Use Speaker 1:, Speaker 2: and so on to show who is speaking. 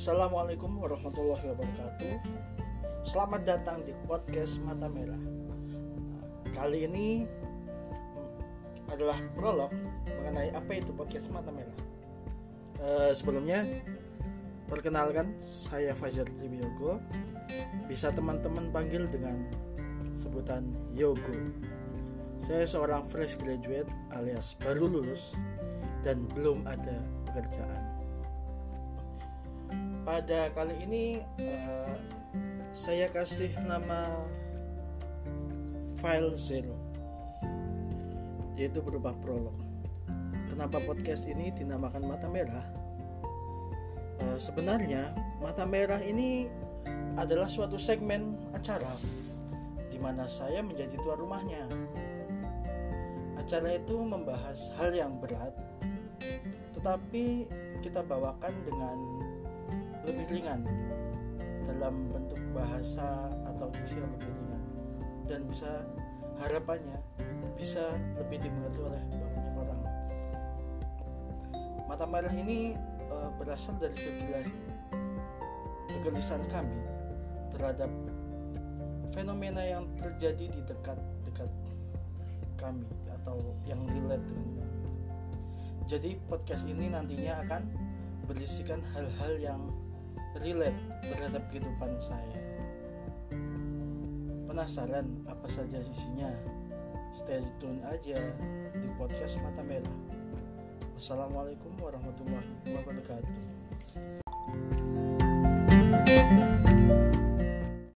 Speaker 1: Assalamualaikum warahmatullahi wabarakatuh. Selamat datang di podcast Mata Merah. Kali ini adalah prolog mengenai apa itu podcast Mata Merah. Uh, sebelumnya, perkenalkan saya Fajar Tribiyogo. Bisa teman-teman panggil dengan sebutan Yogo. Saya seorang fresh graduate alias baru lulus dan belum ada pekerjaan. Pada kali ini uh, saya kasih nama file zero yaitu berupa prolog. Kenapa podcast ini dinamakan mata merah? Uh, sebenarnya mata merah ini adalah suatu segmen acara di mana saya menjadi tuan rumahnya. Acara itu membahas hal yang berat, tetapi kita bawakan dengan lebih ringan dalam bentuk bahasa atau diksi yang lebih ringan dan bisa harapannya bisa lebih dimengerti oleh banyak orang. Mata merah ini e, berasal dari kegelisahan kami terhadap fenomena yang terjadi di dekat-dekat kami atau yang relate dengan kami. Jadi podcast ini nantinya akan berisikan hal-hal yang relate terhadap kehidupan saya. Penasaran apa saja isinya? Stay tune aja di podcast Mata Merah. Wassalamualaikum warahmatullahi wabarakatuh.